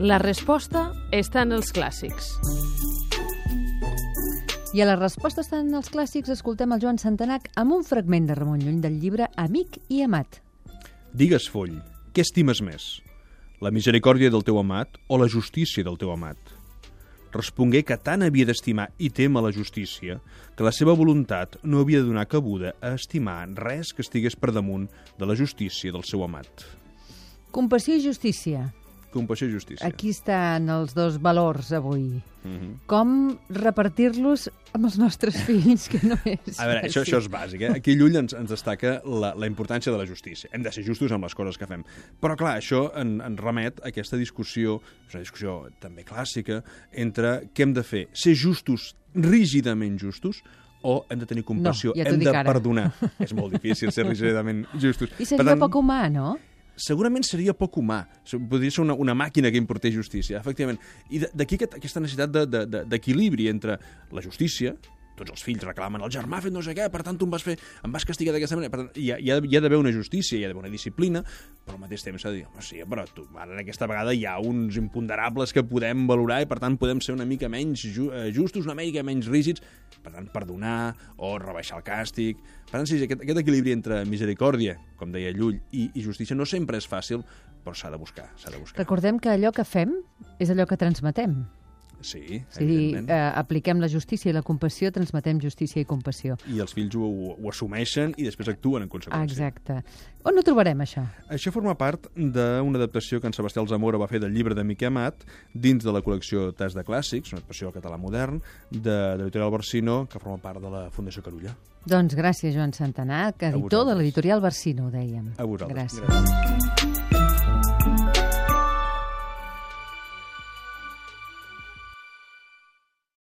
La resposta està en els clàssics. I a la resposta estan els clàssics, escoltem el Joan Santanac amb un fragment de Ramon Llull del llibre Amic i amat. Digues, Foll, què estimes més? La misericòrdia del teu amat o la justícia del teu amat? Respongué que tant havia d'estimar i témer la justícia que la seva voluntat no havia de donar cabuda a estimar res que estigués per damunt de la justícia del seu amat. Compassió i justícia. Compassió i justícia. Aquí estan els dos valors avui. Mm -hmm. Com repartir-los amb els nostres fills, que no és A veure, això, fàcil. això és bàsic. Eh? Aquí Llull ens, ens destaca la, la importància de la justícia. Hem de ser justos amb les coses que fem. Però, clar, això en, en remet a aquesta discussió, és una discussió també clàssica, entre què hem de fer? Ser justos, rígidament justos, o hem de tenir compassió, ja t'ho hem de ara. perdonar. és molt difícil ser rígidament justos. I seria poc humà, no? Segurament seria poc humà. Podria ser una, una màquina que importés justícia, efectivament. I de- d'aquí aquest, aquesta necessitat de- de- de- d'equilibri entre la justícia, tots els fills reclamen el germà ha fet no sé què, per tant tu em vas fer, em vas castigar d'aquesta manera. Per tant, hi ha, hi ha, hi ha d'haver una justícia, hi ha d'haver una disciplina, però al mateix temps s'ha de dir, sí, però tu, ara aquesta vegada hi ha uns imponderables que podem valorar i per tant podem ser una mica menys ju eh, justos, una mica menys rígids, per tant perdonar o rebaixar el càstig. Per tant, sí, aquest, aquest equilibri entre misericòrdia, com deia Llull, i, i justícia no sempre és fàcil, però s'ha de buscar, s'ha de buscar. Recordem que allò que fem és allò que transmetem. Sí, És a dir, evidentment. eh, apliquem la justícia i la compassió, transmetem justícia i compassió. I els fills ho, ho, assumeixen i després actuen en conseqüència. exacte. On ho trobarem, això? Això forma part d'una adaptació que en Sebastià Alzamora va fer del llibre de Miquel Amat dins de la col·lecció Tas de Clàssics, una adaptació al català modern, de, de l'editorial Barsino, que forma part de la Fundació Carulla. Doncs gràcies, Joan Santanac, editor de l'editorial Barsino, ho dèiem. A vosaltres. Gràcies. Gràcies.